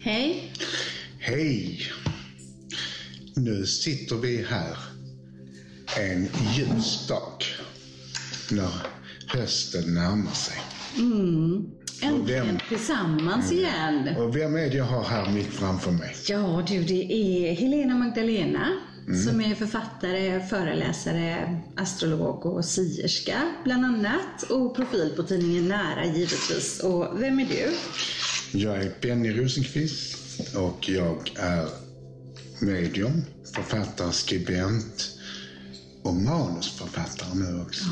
Hej! Hej! Nu sitter vi här en ljus dag när hösten närmar sig. Mm. Och vem- Äntligen tillsammans igen. Och vem är det jag har här mitt framför mig? Ja du, det är Helena Magdalena som är författare, föreläsare, astrolog och sierska bland annat. Och profil på tidningen Nära givetvis. Och vem är du? Jag är Benny Rosenqvist och jag är medium, författare, skribent och manusförfattare nu också.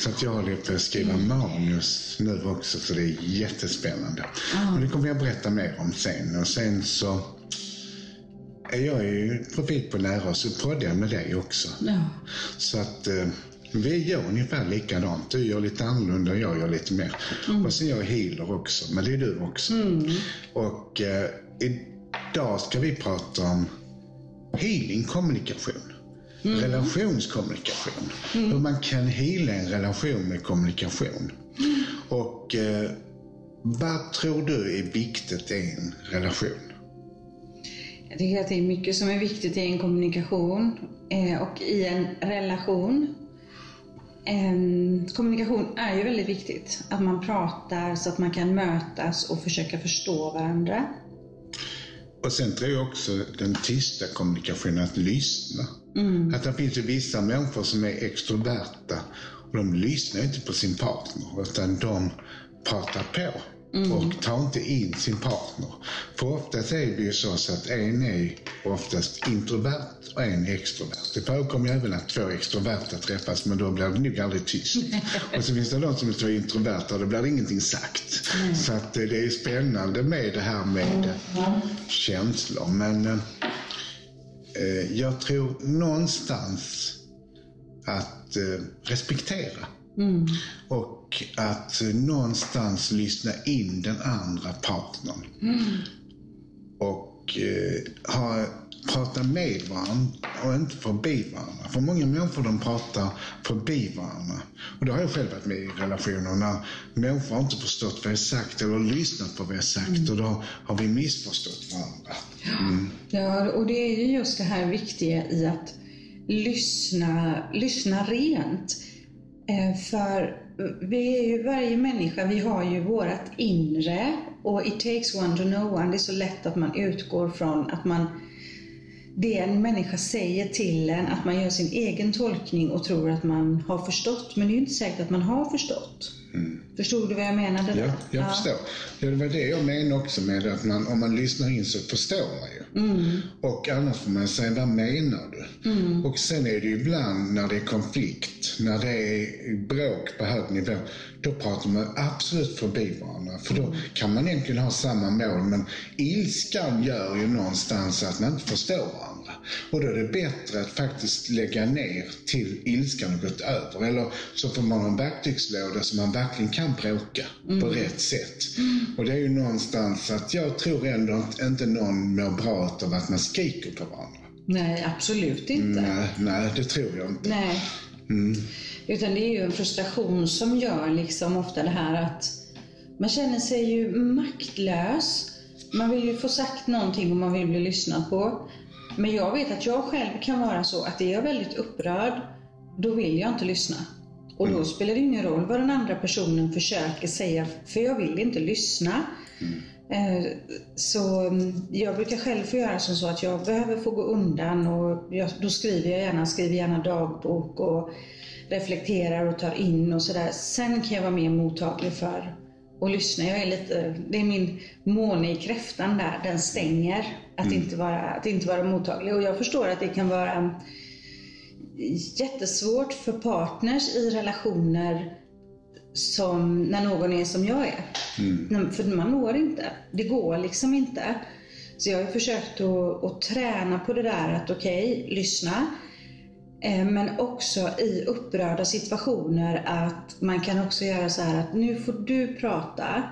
Så att jag håller på att skriva manus nu också, så det är jättespännande. Men det kommer jag berätta mer om sen. Och sen så är jag ju profil på nära och så poddar jag med dig också. Ja. Så att eh, vi gör ungefär likadant. Du gör lite annorlunda och jag gör lite mer. Och sen jag healer också, men det är du också. Och eh, idag ska vi prata om healingkommunikation. Relationskommunikation. Hur man kan heala en relation med kommunikation. Och eh, vad tror du är viktigt i en relation? Jag tycker att det är mycket som är viktigt i en kommunikation eh, och i en relation. En kommunikation är ju väldigt viktigt. Att man pratar så att man kan mötas och försöka förstå varandra. Och sen tror jag också den tysta kommunikationen, att lyssna. Att det finns ju vissa människor som är extroverta och de lyssnar inte på sin partner utan de pratar på och tar inte in sin partner. För oftast är det ju så, att en är oftast introvert och en extrovert. Det förekommer även att två extroverta träffas men då blir det nog aldrig tyst. och så finns det de som är två introverta och då blir det ingenting sagt. Så att eh, det är spännande med det här med eh, känslor. Men eh, eh, jag tror någonstans att eh, respektera. Och att någonstans lyssna in den andra partnern. Och eh, ha, prata med varandra och inte förbi varandra. För många människor de pratar förbi varandra. Och det har jag själv varit med i relationer när människor inte förstått vad jag sagt eller lyssnat på vad jag sagt och då har vi missförstått varandra. Mm. Ja, och det är ju just det här viktiga i att lyssna, lyssna rent. Eh, för vi är ju, varje människa, vi har ju vårat inre och it takes one to know one. Det är så lätt att man utgår från att man det en människa säger till en, att man gör sin egen tolkning och tror att man har förstått. Men det är ju inte säkert att man har förstått. Förstod du vad jag menade? Ja, jag förstår. Ja, det var det jag menade också med att man, om man lyssnar in så förstår man ju. Och annars får man säga, vad menar du? Och sen är det ju ibland när det är konflikt, när det är bråk på hög nivå, då pratar man absolut förbi varandra. För då kan man egentligen ha samma mål, men ilskan gör ju någonstans att man inte förstår varandra. Och då är det bättre att faktiskt lägga ner till ilskan har gått över. Eller så får man en verktygslåda så man verkligen kan bråka på rätt sätt. Och det är ju någonstans att jag tror ändå att inte någon mår bra av att man skriker på varandra. Nej, absolut inte. Nej, nej, det tror jag inte. Nej. Utan det är ju en frustration som gör liksom ofta det här att man känner sig ju maktlös. Man vill ju få sagt någonting och man vill bli lyssnad på. Men jag vet att jag själv kan vara så att är jag väldigt upprörd, då vill jag inte lyssna. Och då spelar det ingen roll vad den andra personen försöker säga, för jag vill inte lyssna. Eh, Så mm, jag brukar själv få göra som så att jag behöver få gå undan och jag, då skriver jag gärna, skriver gärna dagbok och reflekterar och tar in och sådär. Sen kan jag vara mer mottaglig för att lyssna. Jag är lite, det är min måne i kräftan där, den stänger att, inte vara, att inte vara mottaglig. Och jag förstår att det kan vara jättesvårt för partners i relationer som när någon är som jag är. Nej, För man når inte. Det går liksom inte. Så jag har försökt att, att träna på det där att okej, lyssna. Eh, Men också i upprörda situationer att man kan också göra så här att nu får du prata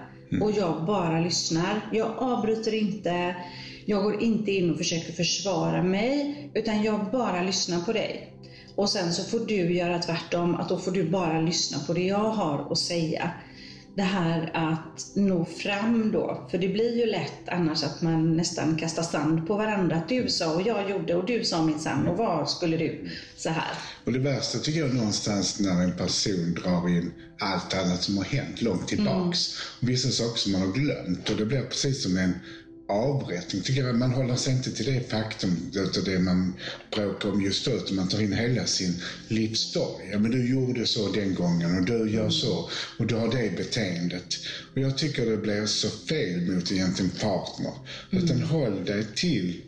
och jag bara lyssnar. Jag avbryter inte. Jag går inte in och försöker försvara mig utan jag bara lyssnar på dig. Och sen så får du göra tvärtom, att då får du bara lyssna på det jag har att säga. Det här att nå fram då. För det blir ju lätt annars att man nästan kastar sand på varandra. Att du sa och jag gjorde och du sa minsann och vad skulle du? Så här. Och det värsta tycker jag någonstans när en person drar in allt annat som har hänt långt tillbaks. Mm. Vissa saker som man har glömt och det blir precis som en avrättning tycker jag. Man håller sig inte till det faktum, alltså det man bråkar om just då, utan man tar in hela sin livsstory. Ja, men du gjorde så den gången och du gör så och du har det beteendet. Och jag tycker det blir så fel mot egentligen partner. Mm. Utan håll dig till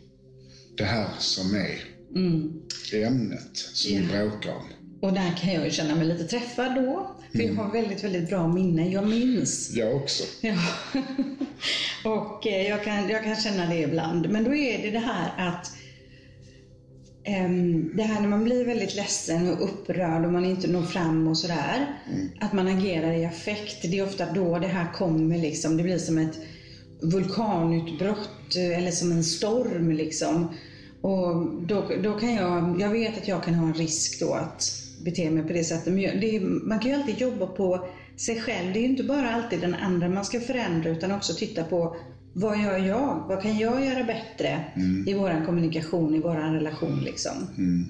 det här som är mm. ämnet som yeah. vi bråkar om. Och där kan jag ju känna mig lite träffad då. För mm. jag har väldigt, väldigt bra minne. Jag minns. Jag också. Ja. och eh, jag kan, jag kan känna det ibland. Men då är det det här att um, det här när man blir väldigt ledsen och upprörd och man inte når fram och sådär. Mm. Att man agerar i affekt. Det är ofta då det här kommer liksom. Det blir som ett vulkanutbrott eller som en storm liksom. Och då, då kan jag, jag vet att jag kan ha en risk då att bete mig på det sättet. Men det, man kan ju alltid jobba på sig själv. Det är ju inte bara alltid den andra man ska förändra utan också titta på vad gör jag? Vad kan jag göra bättre mm. i vår kommunikation, i vår relation liksom? Mm.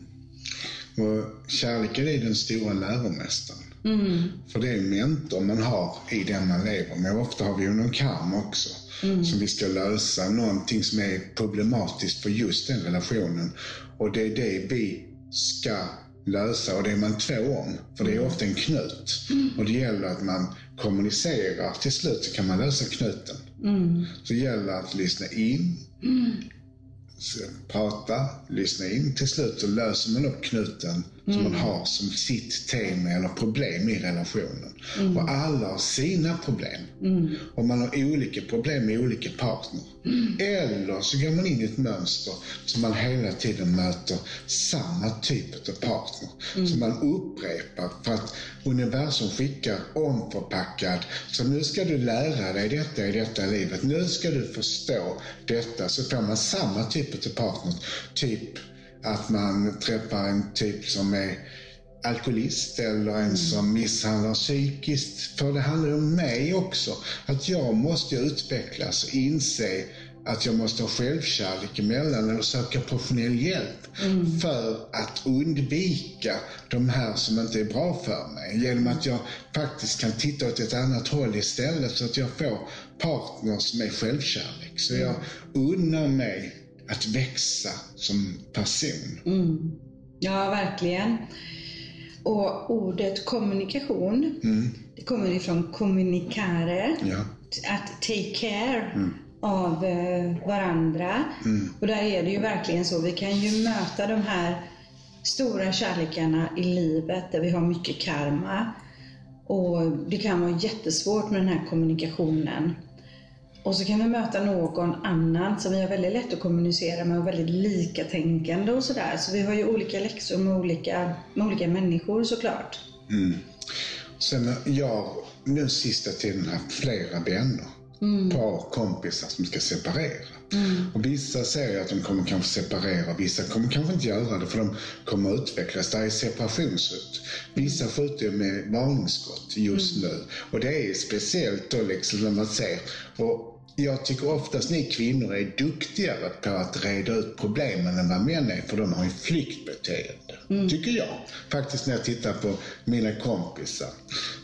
Och kärleken är den stora läromästaren. Mm. För det är en mentor man har i den man lever med. Ofta har vi ju någon karma också. Mm. Som vi ska lösa. Någonting som är problematiskt för just den relationen. Och det är det vi ska lösa och det är man två om. För det är mm. ofta en knut. Mm. Och det gäller att man kommunicerar. Till slut så kan man lösa knuten. Mm. Så det gäller att lyssna in, mm. prata, lyssna in. Till slut så löser man upp knuten som man har som sitt tema eller problem i relationen. Mm. Och alla har sina problem. Mm. Och man har olika problem med olika partner. Mm. Eller så går man in i ett mönster som man hela tiden möter samma typ av partner. Mm. Som man upprepar för att universum skickar omförpackad. Så nu ska du lära dig detta i detta livet. Nu ska du förstå detta. Så får man samma typ av partner. Typ att man träffar en typ som är alkoholist eller en mm. som misshandlar psykiskt. För det handlar om mig också. Att jag måste utvecklas och inse att jag måste ha självkärlek emellan eller söka professionell hjälp mm. för att undvika de här som inte är bra för mig. Genom att jag faktiskt kan titta åt ett annat håll istället så att jag får partners med självkärlek. Så jag unnar mig att växa som person. Mm. Ja, verkligen. Och ordet kommunikation, mm. det kommer ifrån kommunikare. Ja. Att take care mm. av eh, varandra. Mm. Och där är det ju verkligen så. Vi kan ju möta de här stora kärlekarna i livet där vi har mycket karma. Och det kan vara jättesvårt med den här kommunikationen. Och så kan vi möta någon annan som vi har väldigt lätt att kommunicera med och väldigt likatänkande och sådär. Så vi har ju olika läxor med olika, med olika människor såklart. Mm. Sen jag nu sista tiden haft flera vänner. Mm. Par kompisar som ska separera. Mm. Och vissa säger att de kommer kanske separera, vissa kommer kanske inte göra det för de kommer utvecklas. Det är separationshot. Vissa skjuter med varningsskott just mm. nu. Och det är speciellt då liksom när man ser. Och jag tycker oftast ni kvinnor är duktigare på att reda ut problemen än vad män är, för de har ju flyktbeteende. Mm. Tycker jag. Faktiskt när jag tittar på mina kompisar.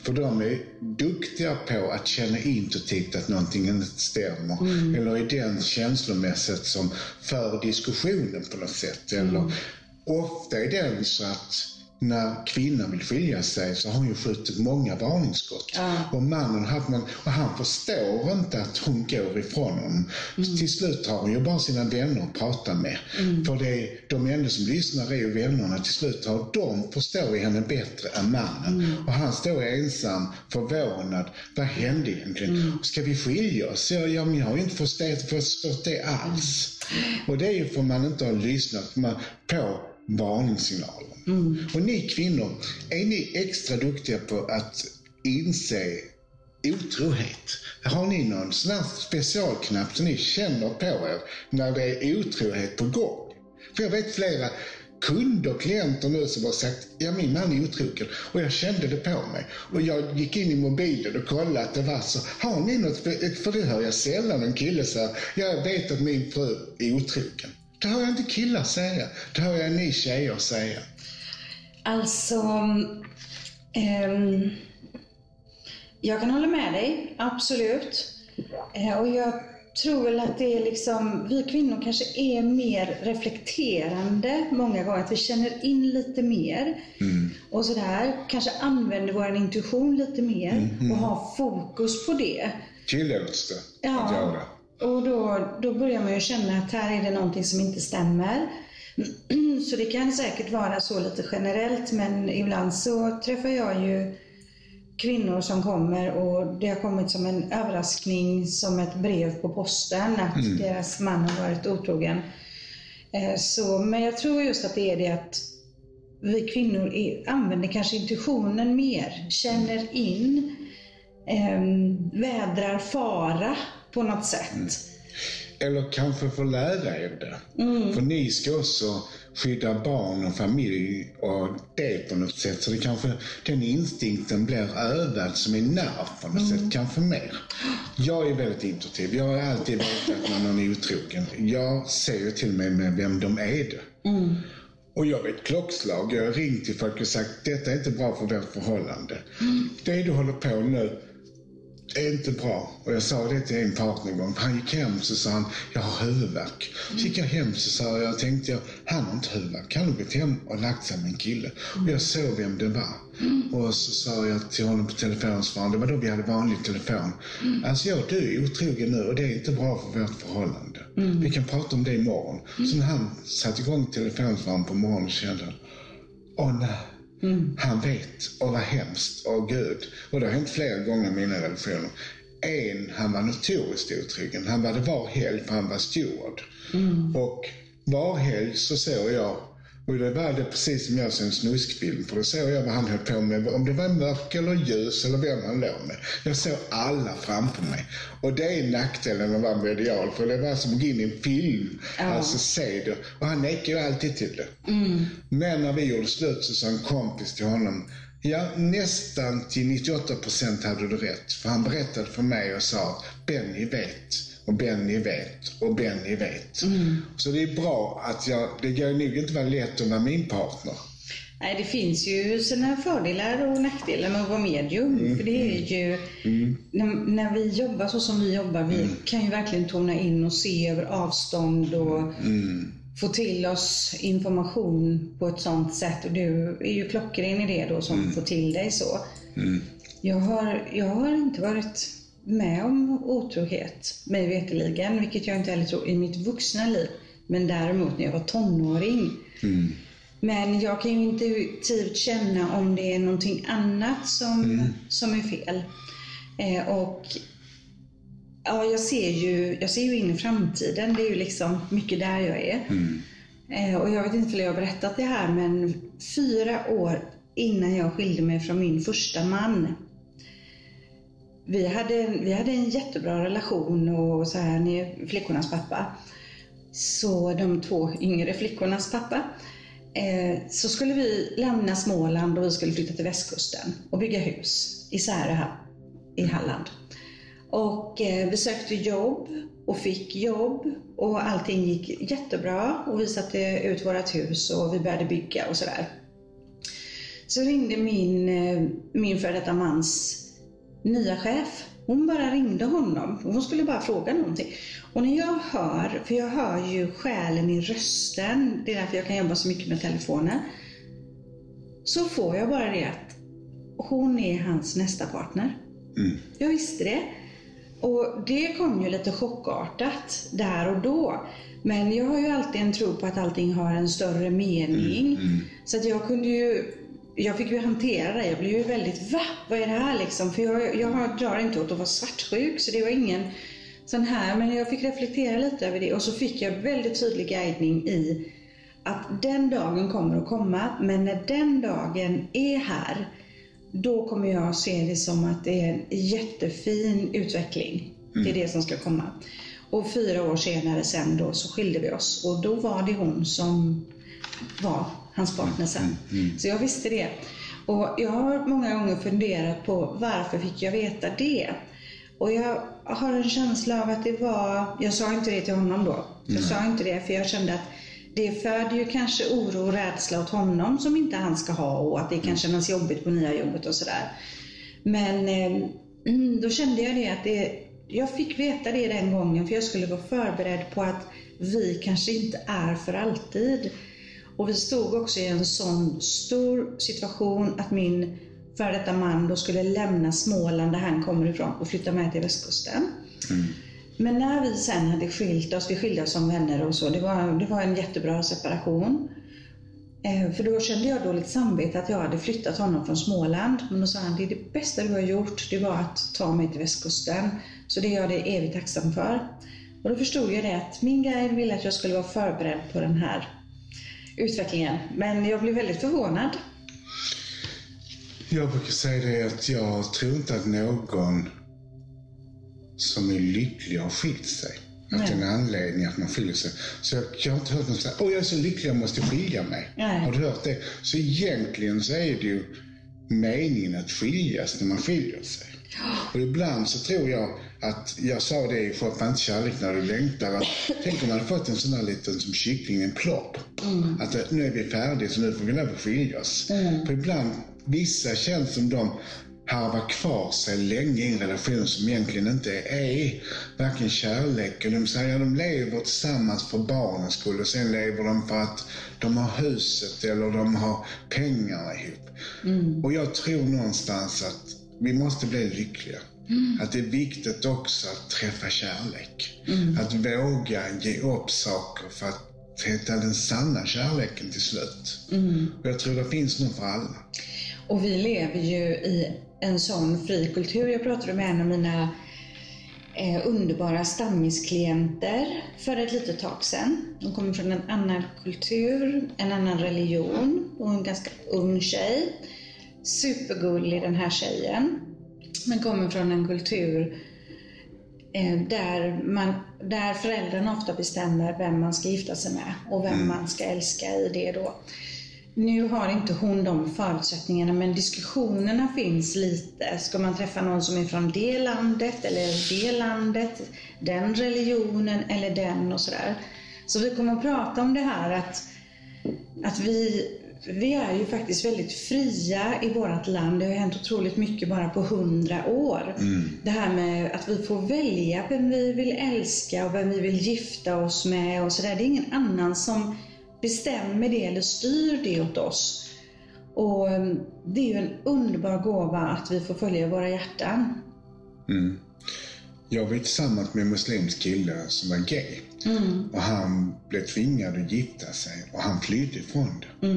För de är duktiga på att känna intuitivt att någonting inte stämmer. Mm. Eller är den känslomässigt som för diskussionen på något sätt. Eller mm. ofta är den så att när kvinnan vill skilja sig så har hon ju skjutit många varningsskott. Ja. Och mannen man, och han förstår inte att hon går ifrån honom. Mm. Till slut har hon ju bara sina vänner att prata med. Mm. För det är, de enda som lyssnar är ju vännerna. Till slut har de förstår henne bättre än mannen. Mm. Och han står ensam, förvånad. Vad hände egentligen? Mm. Ska vi skilja oss? Ja, ja men jag har ju inte förstått, förstått det alls. Mm. Och det är ju för man inte har lyssnat på varningssignaler. Mm. Och ni kvinnor, är ni extra duktiga på att inse otrohet? Har ni någon sån här specialknapp som ni känner på er när det är otrohet på gång? För jag vet flera kunder och klienter nu som har sagt, ja min man är otrogen. Och jag kände det på mig. Och jag gick in i mobilen och kollade att det var så. Har ni något, för det hör jag sällan en kille säga, jag vet att min fru är otrogen. Det hör jag inte killar säga. Det hör jag ni tjejer säga. Alltså, ehm, jag kan hålla med dig, absolut. Eh, och jag tror väl att det är liksom, vi kvinnor kanske är mer reflekterande många gånger, att vi känner in lite mer. Och sådär, kanske använder vår intuition lite mer och har fokus på det. Tillåts det Ja. att göra? Och då, då börjar man ju känna att här är det någonting som inte stämmer. Så det kan säkert vara så lite generellt, men ibland så träffar jag ju kvinnor som kommer och det har kommit som en överraskning, som ett brev på posten, att deras man har varit otrogen. Eh, Så, men jag tror just att det är det att vi kvinnor är, använder kanske intuitionen mer, känner in, eh, vädrar fara på något sätt. Eller kanske få lära er det. För ni ska också skydda barn och familj och det på något sätt. Så det kanske, den instinkten blir övad som en nerv på något sätt, kanske mer. Jag är väldigt intuitiv. Jag har alltid vetat när någon är otrogen. Jag ser till mig med vem de är det. Och jag vet klockslag. Jag har ringt till folk och sagt detta är inte bra för vårt förhållande. Det du håller på nu är inte bra. Och jag sa det till en partner en gång. Han gick hem så sa han, jag har huvudvärk. Så gick jag hem så sa jag, tänkte jag, han har inte huvudvärk. Han har gått hem och lagt sig med en kille. Och jag såg vem det var. Och så sa jag till honom på telefonsvararen, det var då vi hade vanlig telefon. Alltså jag, du är otrogen nu och det är inte bra för vårt förhållande. Vi kan prata om det imorgon. Så när han satte igång telefonsvararen på morgonen kände han, åh nej. Han vet. Och vad hemskt. Åh gud. Och det har hänt flera gånger i mina relationer. En, han var notoriskt otrogen. Han var det var helg för han var steward. Och var helg så såg jag, och det var det precis som jag såg en snuskfilm, för då såg jag vad han höll på med, om det var mörk eller ljus eller vem han låg med. Jag såg alla framför mig. Och det är nackdelen att vara medial, för det var som att gå in i en film. Alltså se det. Och han nekade ju alltid till det. Men när vi gjorde slut så sa en kompis till honom, ja nästan till 98 procent hade du rätt. För han berättade för mig och sa, Benny vet. Och Benny vet. Och Benny vet. Så det är bra att jag, det går nog inte vara lätt att vara min partner. Nej, det finns ju sina fördelar och nackdelar med att vara medium. För det är ju, när, när vi jobbar så som vi jobbar, vi kan ju verkligen tona in och se över avstånd och få till oss information på ett sånt sätt. Och du är ju klockren i det då som får till dig så. Jag, har, jag har inte varit med om otrohet, mig veterligen, vilket jag inte heller tror i mitt vuxna liv. Men däremot när jag var tonåring. Men jag kan ju intuitivt känna om det är någonting annat som, som är fel. Eh, och ja, jag ser, ju, jag ser ju in i framtiden. Det är ju liksom mycket där jag är. Eh, och jag vet inte om jag har berättat det här, men fyra år innan jag skilde mig från min första man. Vi hade, vi hade en jättebra relation och så här, ni är flickornas pappa. Så de två yngre flickornas pappa. Eh, så skulle vi lämna Småland och vi skulle flytta till västkusten och bygga hus i Särö i Halland. Och eh, vi sökte jobb och fick jobb och allting gick jättebra och vi satte ut vårt hus och vi började bygga och sådär. Så ringde min, eh, min före detta mans nya chef. Hon bara ringde honom. Hon skulle bara fråga någonting. Och när jag hör, för jag hör ju själen i rösten, det är därför jag kan jobba så mycket med telefonen. Så får jag bara det att hon är hans nästa partner. Jag visste det. Och det kom ju lite chockartat där och då. Men jag har ju alltid en tro på att allting har en större mening. Så att jag kunde ju jag fick ju hantera det. Jag blev ju väldigt, va? Vad är det här liksom? För jag, jag drar inte åt att vara svartsjuk, så det var ingen sån här. Men jag fick reflektera lite över det och så fick jag väldigt tydlig guidning i att den dagen kommer att komma, men när den dagen är här, då kommer jag se det som att det är en jättefin utveckling. Det är det som ska komma. Och fyra år senare sen då så skilde vi oss och då var det hon som var hans partner sen. Så jag visste det. Och jag har många gånger funderat på varför fick jag veta det? Och jag har en känsla av att det var, jag sa inte det till honom då. Jag sa inte det för jag kände att det föder ju kanske oro och rädsla åt honom som inte han ska ha och att det kan kännas jobbigt på nya jobbet och sådär. Men eh, då kände jag det att det, jag fick veta det den gången för jag skulle vara förberedd på att vi kanske inte är för alltid. Och vi stod också i en sån stor situation att min före detta man då skulle lämna Småland där han kommer ifrån och flytta med till västkusten. Mm. Men när vi sen hade skilt oss, vi skilde oss som vänner och så, det var, det var en jättebra separation. Eh, för då kände jag dåligt samvete att jag hade flyttat honom från Småland. Men då sa han, det det bästa du har gjort, det var att ta mig till västkusten. Så det är jag det evigt tacksam för. Och då förstod jag det att min guide ville att jag skulle vara förberedd på den här utvecklingen. Men jag blev väldigt förvånad. Jag brukar säga det att jag tror inte att någon som är lycklig har skilt sig. Att det är en anledning att man skiljer sig. Så jag, jag har inte hört någon säga, åh jag är så lycklig jag måste skilja mig. Nej. Har du hört det? Så egentligen så är det ju meningen att skiljas när man skiljer sig. Och ibland så tror jag att, jag sa det i Shoppa inte kärlek när du längtar, att tänk om man hade fått en sån här liten som kyckling, en plopp. Mm. Att eh, nu är vi färdiga så nu får vi lov att skiljas. För ibland, vissa känns som de harvar kvar sig länge i en relation som egentligen inte är varken kärlek eller de säger de lever tillsammans för barnens skull och sen lever de för att de har huset eller de har pengarna ihop. Och jag tror någonstans att vi måste bli lyckliga. Att det är viktigt också att träffa kärlek. Att våga ge upp saker för att hitta den sanna kärleken till slut. Och jag tror det finns nog för alla. Och vi lever ju i en sån fri kultur. Jag pratade med en av mina eh, underbara stammisklienter för ett litet tag sedan. De kommer från en annan kultur, en annan religion och en ganska ung tjej. Supergullig den här tjejen. Men kommer från en kultur eh, där, man, där föräldrarna ofta bestämmer vem man ska gifta sig med och vem man ska älska i det då. Nu har inte hon de förutsättningarna men diskussionerna finns lite. Ska man träffa någon som är från det landet eller det landet, den religionen eller den och sådär. Så vi kommer att prata om det här att, att vi, vi är ju faktiskt väldigt fria i vårt land. Det har hänt otroligt mycket bara på hundra år. Det här med att vi får välja vem vi vill älska och vem vi vill gifta oss med och sådär. Det är ingen annan som bestämmer det eller styr det åt oss. Och eh, det är ju en underbar gåva att vi får följa våra hjärtan. Jag var tillsammans med en muslimsk kille som var gay. Och han blev tvingad att gifta sig och han flydde ifrån det.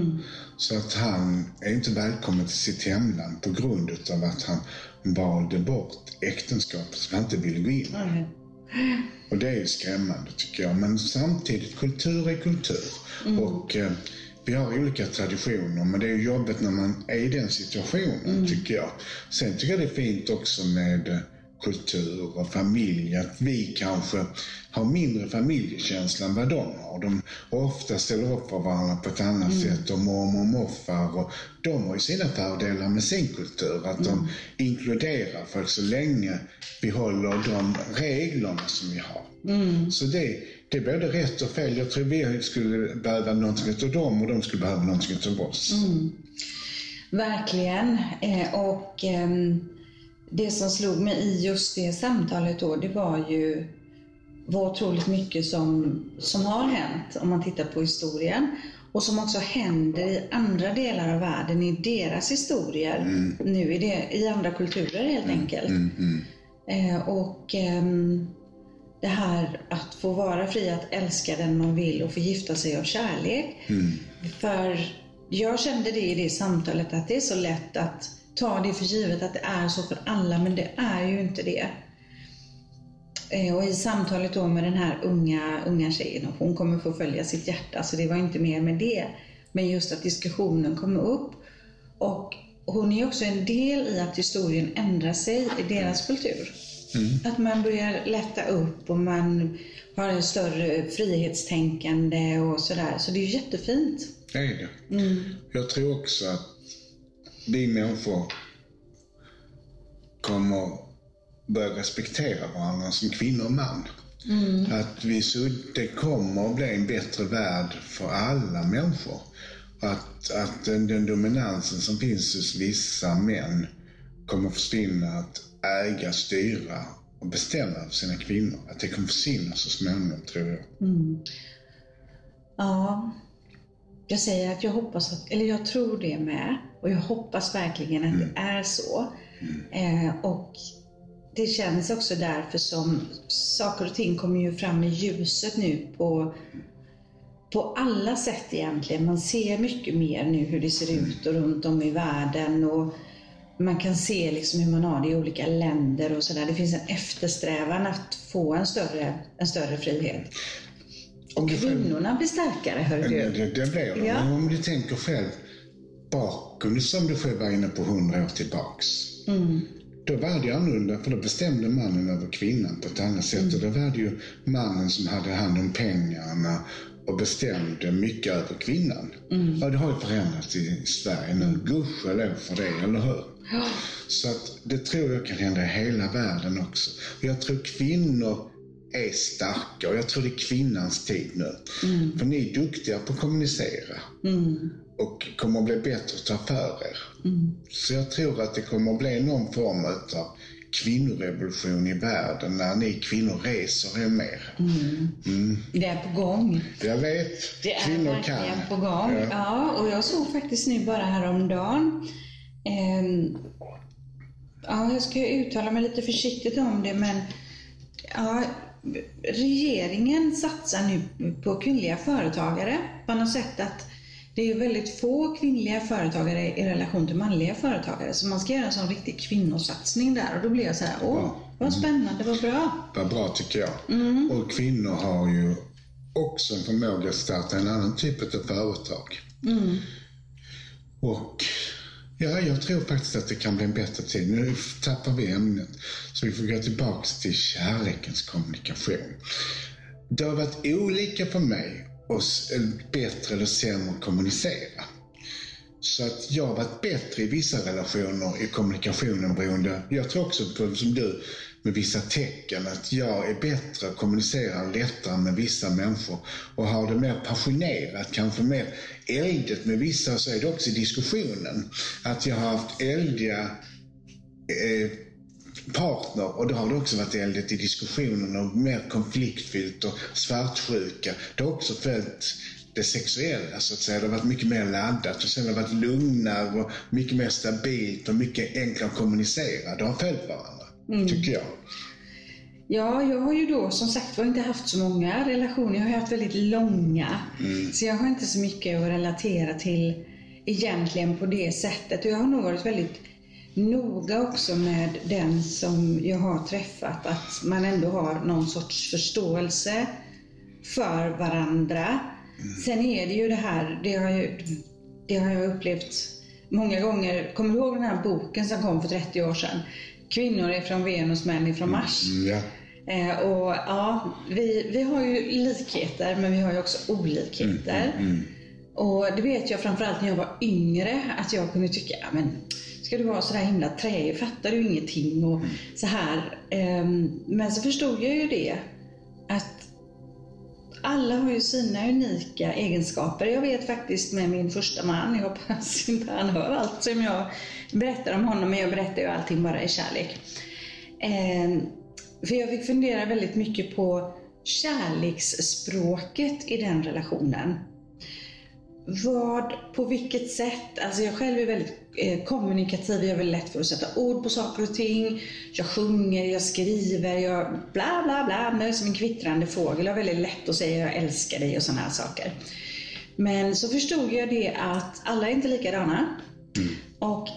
Så att han är inte välkommen till sitt hemland på grund av att han valde bort äktenskapet som han inte ville gå in i. Och det är ju skrämmande tycker jag. Men samtidigt, kultur är kultur. Och eh, vi har olika traditioner, men det är jobbigt när man är i den situationen tycker jag. Sen tycker jag det är fint också med eh, kultur och familj. Att vi kanske har mindre familjekänsla än vad de har. De ofta ställer upp för varandra på ett annat sätt och mormor och morfar. Och de har ju sina fördelar med sin kultur. Att de inkluderar folk så länge vi håller de reglerna som vi har. Så det, det är både rätt och fel. Jag tror vi skulle behöva någonting av dem och de skulle behöva någonting av oss. Verkligen. Eh, och ehm, det som slog mig i just det samtalet då, det var ju vad otroligt mycket som, som har hänt om man tittar på historien. Och som också händer i andra delar av världen, i deras historier. Nu i, det, i andra kulturer helt enkelt. Eh, och ehm, det här att få vara fri att älska den man vill och få gifta sig av kärlek. För jag kände det i det samtalet att det är så lätt att ta det för givet att det är så för alla, men det är ju inte det. Eh, Och i samtalet då med den här unga, unga tjejen, och hon kommer få följa sitt hjärta, så det var inte mer med det. Men just att diskussionen kom upp. Och hon är också en del i att historien ändrar sig i deras kultur. Att man börjar lätta upp och man har en större frihetstänkande och sådär. Så det är jättefint. Det är det. Jag tror också att vi människor kommer börja respektera varandra som kvinna och man. Att vi, så det kommer att bli en bättre värld för alla människor. Att, att den, den dominansen som finns hos vissa män kommer att försvinna. Att äga, styra och bestämma över sina kvinnor. Att det kommer försvinna så småningom, tror jag. Ja, jag säger att jag hoppas att, eller jag tror det med. Och jag hoppas verkligen att det är så. Eh, och det känns också därför som saker och ting kommer ju fram i ljuset nu på, på alla sätt egentligen. Man ser mycket mer nu hur det ser ut och runt om i världen. Och man kan se liksom hur man har det i olika länder och sådär. Det finns en eftersträvan att få en större, en större frihet. Själv- Kvinnorna blir starkare, hör du. det, det blir det. Ja. Men om du tänker själv bakom, som du själv var inne på, hundra år tillbaks. Då var det annorlunda, för då bestämde mannen över kvinnan på ett annat sätt. Och då var det ju mannen som hade hand om pengarna och bestämde mycket över kvinnan. Ja, det har ju förändrats i Sverige nu. Gudskelov för det, eller hur? Så att det tror jag kan hända i hela världen också. Och jag tror kvinnor är starka och jag tror det är kvinnans tid nu. För ni är duktiga på att kommunicera. Och kommer att bli bättre att ta för er. Så jag tror att det kommer att bli någon form av kvinnorevolution i världen när ni kvinnor reser er mer. Det är på gång. Jag vet, Det är kvinnor verkligen kan. på gång. Ja. Ja. och jag såg faktiskt nu bara häromdagen ehm, Ja, jag ska uttala mig lite försiktigt om det, men ja, regeringen satsar nu på kvinnliga företagare. Man har sett att det är väldigt få kvinnliga företagare i relation till manliga företagare, så man ska göra en sån riktig kvinnosatsning där. Och då blev jag så här, åh, vad spännande, vad bra. Vad bra tycker jag. Och kvinnor har ju också en förmåga att starta en annan typ av företag. Och ja, jag tror faktiskt att det kan bli en bättre tid. Nu tappar vi ämnet. Så vi får gå tillbaks till kärlekens kommunikation. Det har varit olika för mig och bättre eller sämre att kommunicera. Så att jag har varit bättre i vissa relationer i kommunikationen beroende, jag tror också på som du, med vissa tecken. Att jag är bättre att kommunicera lättare med vissa människor och har det mer passionerat, kanske mer eldigt med vissa. Så är det också i diskussionen. Att jag har haft eldiga eh, partner och då har det också varit eldigt i diskussionen och mer konfliktfyllt och svartsjuka. Det har också följt det sexuella så att säga. Det har varit mycket mer laddat och sen har det varit lugnare och mycket mer stabilt och mycket enklare att kommunicera. Det har följt varandra, tycker jag. Ja, jag har ju då som sagt var inte haft så många relationer. Jag har haft väldigt långa. Så jag har inte så mycket att relatera till egentligen på det sättet. Och jag har nog varit väldigt noga också med den som jag har träffat. Att man ändå har någon sorts förståelse för varandra. Sen är det ju det här, det har, ju, det har jag upplevt många gånger. Kommer du ihåg den här boken som kom för 30 år sedan? Kvinnor är från Venus, män är från Mars. Mm, ja. Eh, och ja, vi, vi har ju likheter men vi har ju också olikheter. Och det vet jag framförallt när jag var yngre att jag kunde tycka, men ska du vara så där himla träig, fattar du ingenting och så här. Ehm, men så förstod jag ju det att alla har ju sina unika egenskaper. Jag vet faktiskt med min första man, jag hoppas inte han hör allt som jag berättar om honom, men jag berättar ju allting bara i kärlek. Ehm, för jag fick fundera väldigt mycket på kärleksspråket i den relationen. Vad, på vilket sätt, alltså jag själv är väldigt eh, kommunikativ, jag är väldigt lätt för att sätta ord på saker och ting. Jag sjunger, jag skriver, jag bla bla bla, jag är som en kvittrande fågel. Jag har väldigt lätt att säga jag älskar dig och sådana här saker. Men så förstod jag det att alla är inte likadana. Och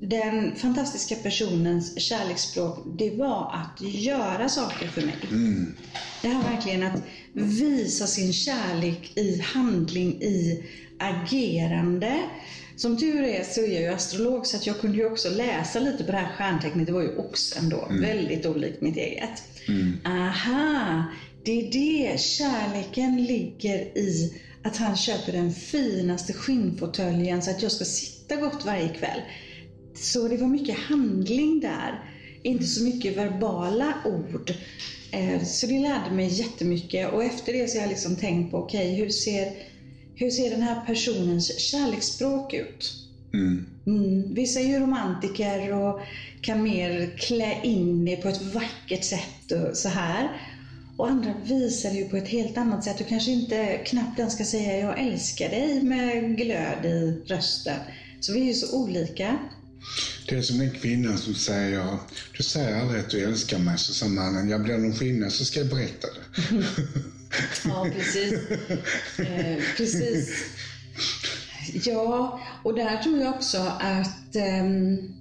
den fantastiska personens kärleksspråk, det var att göra saker för mig. Det här verkligen att visa sin kärlek i handling, i agerande. Som tur är så är jag ju astrolog så att jag kunde ju också läsa lite på det här stjärntecknet. Det var ju oxen då, väldigt olikt mitt eget. Aha, det är det. Kärleken ligger i att han köper den finaste skinnfåtöljen så att jag ska sitta gott varje kväll. Så det var mycket handling där, inte så mycket verbala ord. Eh, så det lärde mig jättemycket och efter det så har jag liksom tänkt på, okej, okay, hur, ser, hur ser den här personens kärleksspråk ut? Mm. Mm. Vissa är ju romantiker och kan mer klä in det på ett vackert sätt och så här. Och andra visar det ju på ett helt annat sätt. Du kanske inte knappt ens ska säga jag älskar dig med glöd i rösten. Så vi är ju så olika. Det är som en kvinna som säger, du säger aldrig att du älskar mig, så sa mannen, jag blir någon kvinna så ska jag berätta det. ja, precis. Eh, precis. Ja, och där tror jag också att um,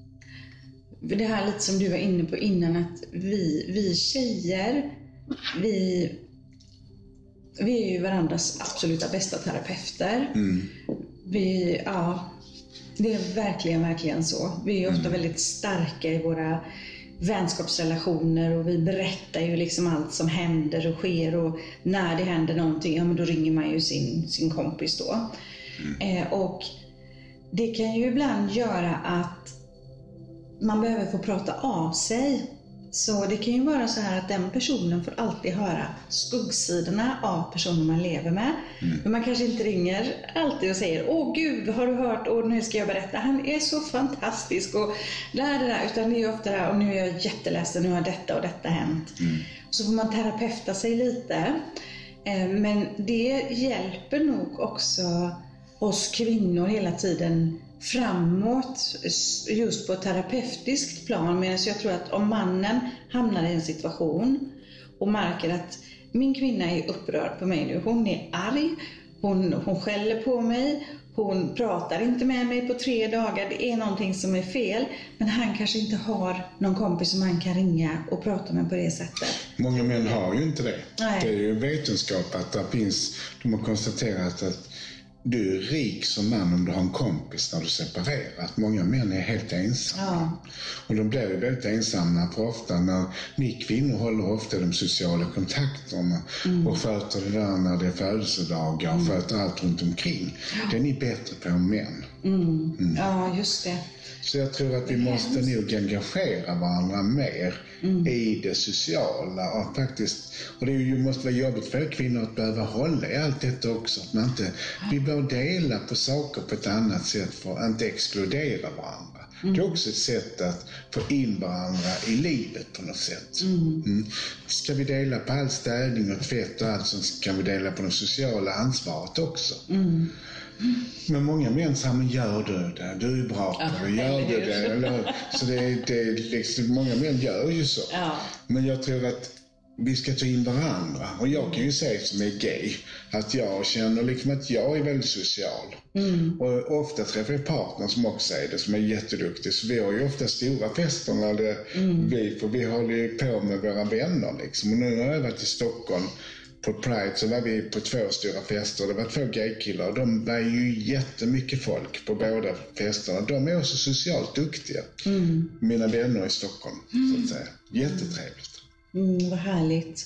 det här lite som du var inne på innan, att vi, vi tjejer, vi, vi är ju varandras absoluta bästa terapeuter. Mm. Vi, ja, det är verkligen, verkligen så. Vi är ofta mm. väldigt starka i våra vänskapsrelationer och vi berättar ju liksom allt som händer och sker och när det händer någonting, ja men då ringer man ju sin, sin kompis då. Mm. Eh, och det kan ju ibland göra att man behöver få prata av sig. Så det kan ju vara så här att den personen får alltid höra skuggsidorna av personen man lever med. Mm. Men man kanske inte ringer alltid och säger Åh gud, har du hört? Och nu ska jag berätta. Han är så fantastisk. Och där, där, Utan det är ofta det här, och nu är jag jätteledsen, nu har detta och detta hänt. Mm. Så får man terapeuta sig lite. Eh, men det hjälper nog också oss kvinnor hela tiden framåt just på ett terapeutiskt plan. Medan jag tror att om mannen hamnar i en situation och märker att min kvinna är upprörd på mig nu. Hon är arg, hon, hon skäller på mig, hon pratar inte med mig på tre dagar. Det är någonting som är fel. Men han kanske inte har någon kompis som han kan ringa och prata med på det sättet. Många män har ju inte det. Nej. Det är ju vetenskap att det finns, de har konstaterat att du är rik som man om du har en kompis när du separerar. Att många män är helt ensamma. Ja. Och de blir ju väldigt ensamma för ofta när ni kvinnor håller ofta de sociala kontakterna mm. och sköter det där när det är födelsedagar och mm. sköter allt runt omkring. Ja. Det är ni bättre på än män. Mm. mm. Ja, just det. Så jag tror att vi måste nog engagera varandra mer mm. i det sociala. Och, faktiskt, och det ju, måste vara jobbigt för kvinnor att behöva hålla i allt detta också. Att man inte, vi bör dela på saker på ett annat sätt för att inte exkludera varandra. Mm. Det är också ett sätt att få in varandra i livet på något sätt. Mm. Mm. Ska vi dela på all städning och tvätt och allt så kan vi dela på det sociala ansvaret också. Mm. Men många män säger, men gör du det? Du är bra på det. Gör du det? Eller, så det, det liksom, många män gör ju så. Ja. Men jag tror att vi ska ta in varandra. Och jag kan ju säga som är gay, att jag känner liksom att jag är väldigt social. Mm. Och ofta träffar jag partner som också är det, som är jätteduktiga. Så vi har ju ofta stora fester när det, mm. vi, för vi håller ju på med våra vänner liksom. Och nu när jag varit i Stockholm på Pride så var vi på två stora fester. Det var två gaykillar och de var ju jättemycket folk på båda festerna. De är också socialt duktiga. Mm. Mina vänner i Stockholm, mm. så att säga. Jättetrevligt. Mm, vad härligt.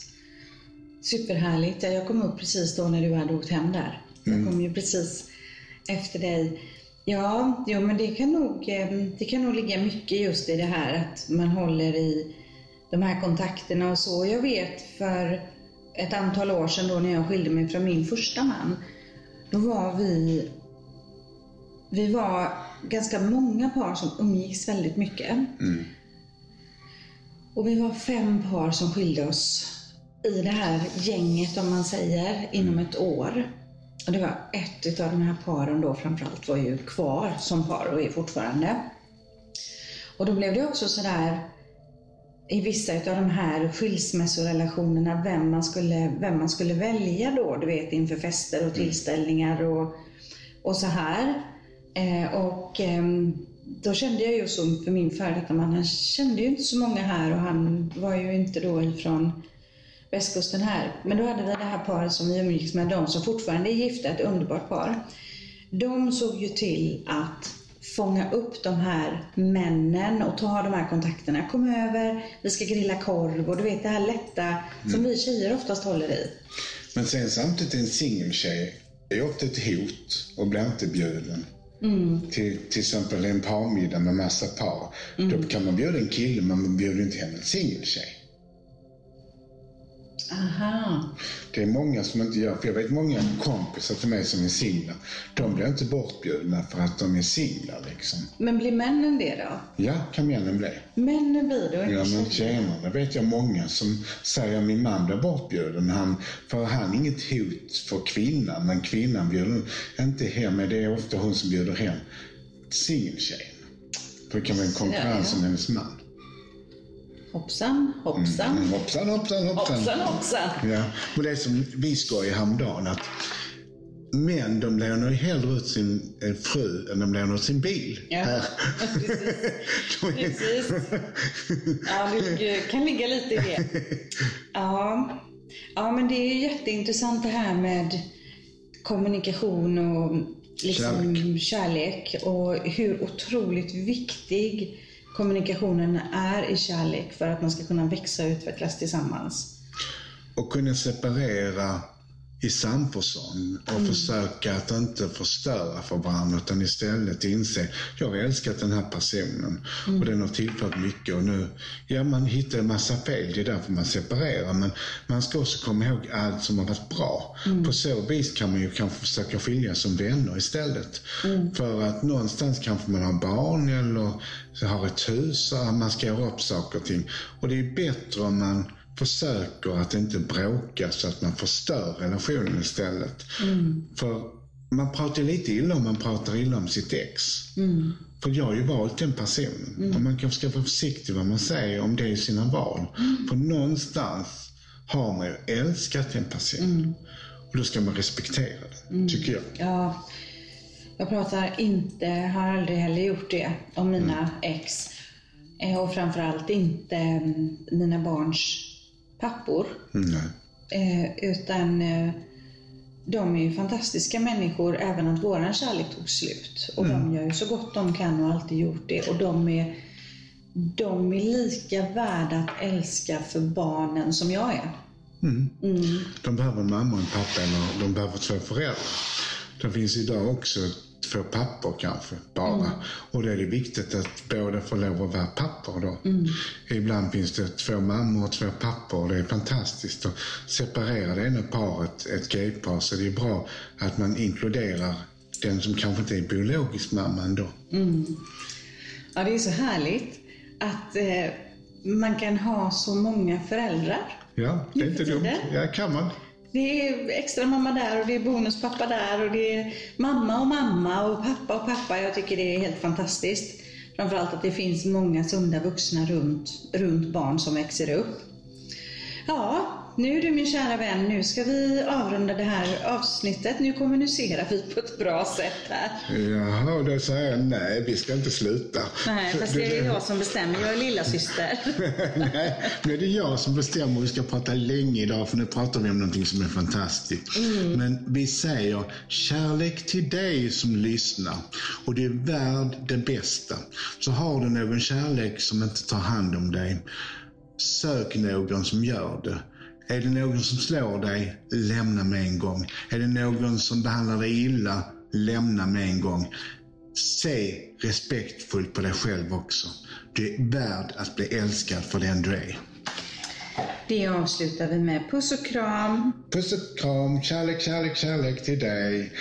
Superhärligt. Jag kom upp precis då när du hade åkt hem där. Jag mm. kom ju precis efter dig. Ja, jo, men det kan, nog, eh, det kan nog ligga mycket just i det här att man håller i de här kontakterna och så. Jag vet för ett antal år sedan då när jag skilde mig från min första man. Då var vi, vi var ganska många par som umgicks väldigt mycket. Mm. Och vi var fem par som skilde oss i det här gänget, om man säger, inom ett år. Och det var ett av de här paren då framförallt var ju kvar som par och är fortfarande. Och då blev det också sådär i vissa av de här skilsmässorelationerna vem man skulle, vem man skulle välja då, du vet inför fester och mm. tillställningar och, och så här. Eh, och eh, då kände jag ju som för min före detta man, han kände ju inte så många här och han var ju inte då ifrån västkusten här. Men då hade vi det här paret som vi umgicks med, de som fortfarande är gifta, ett underbart par. De såg ju till att fånga upp de här männen och ta de här kontakterna. Kom över, vi ska grilla korv och du vet det här lätta mm. som vi tjejer oftast håller i. Men sen samtidigt en singeltjej Det är ofta ett hot och blir inte bjuden. Mm. Till, till exempel en parmiddag med massa par. Då kan man bjuda en kille men man bjuder inte hem en singeltjej. Aha. Det är många som inte gör, för jag vet många kompisar till mig som är singlar. De blir inte bortbjudna för att de är singlar liksom. Men blir männen det då? Ja, kan männen bli. Männen blir det och Ja men tjejer. tjena, det vet jag många som säger att min man blir bortbjuden. Han, för han är inget hot för kvinnan, men kvinnan bjuder inte hem, det är ofta hon som bjuder hem singeltjejen. För det kan vara en konkurrens om hennes man. Hoppsan, hoppsan. Mm, hoppsan, hoppsan, hoppsan. Hoppsan, hoppsan. Ja, och det är som vi skojade häromdagen att män de lånar ju hellre ut sin fru än de lånar ut sin bil. Ja, Här. precis. Är- Precis. Ja, det kan ligga lite i det. Ja. ja, men det är ju jätteintressant det här med kommunikation och liksom kärlek. och hur otroligt viktig kommunikationen är i kärlek för att man ska kunna växa och utvecklas tillsammans. och kunna separera i samförstånd och Mm. försöka att inte förstöra för varandra utan istället inse, jag har älskat den här personen Mm. och den har tillfört mycket och nu, ja man hittar en massa fel, det är därför man separerar men man ska också komma ihåg allt som har varit bra. Mm. På så vis kan man ju kanske försöka skiljas som vänner istället. Mm. För att någonstans kanske man har barn eller har ett hus och man ska göra upp saker och ting. Och det är bättre om man försöker att inte bråka så att man förstör relationen istället. För man pratar lite illa om man pratar illa om sitt ex. För jag har ju valt den personen. Och man kanske ska vara försiktig vad man säger om det i sina val. För någonstans har man ju älskat en person. Och då ska man respektera den, tycker jag. Ja, jag pratar inte, har aldrig heller gjort det, om mina ex. Eh, Och framförallt inte mm, mina barns pappor. Mm. Eh, utan eh, de är ju fantastiska människor, även att våran kärlek tog slut. Och de gör ju så gott de kan och alltid gjort det. Och de är, de är lika värda att älska för barnen som jag är. Mm. Mm. De behöver en mamma och en pappa eller de behöver två föräldrar. Det finns idag också två pappor kanske bara. Och då är det viktigt att båda får lov att vara pappor då. Ibland finns det två mammor och två pappor och det är fantastiskt. att separera det ena paret, ett gaypar, så det är bra att man inkluderar den som kanske inte är biologisk mamma ändå. Ja, det är så härligt att eh, man kan ha så många föräldrar. Ja, det är inte dumt. Ja, kan man. Det är extra mamma där och det är bonuspappa där och det är mamma och mamma och pappa och pappa. Jag tycker det är helt fantastiskt. Framförallt att det finns många sunda vuxna runt, runt barn som växer upp. Ja, nu du min kära vän, nu ska vi avrunda det här avsnittet. Nu kommunicerar vi på ett bra sätt här. Jaha, då säger jag nej, vi ska inte sluta. Nej, fast det är jag som bestämmer. Jag är lilla syster. Nej, nu är det jag som bestämmer. Vi ska prata länge idag för nu pratar vi om någonting som är fantastiskt. Men vi säger kärlek till dig som lyssnar och du är värd det bästa. Så har du någon kärlek som inte tar hand om dig, sök någon som gör det. Är det någon som slår dig, lämna med en gång. Är det någon som behandlar dig illa, lämna med en gång. Se respektfullt på dig själv också. Du är värd att bli älskad för den du är. Det avslutar vi med puss och kram. Puss och kram, kärlek, kärlek, kärlek till dig.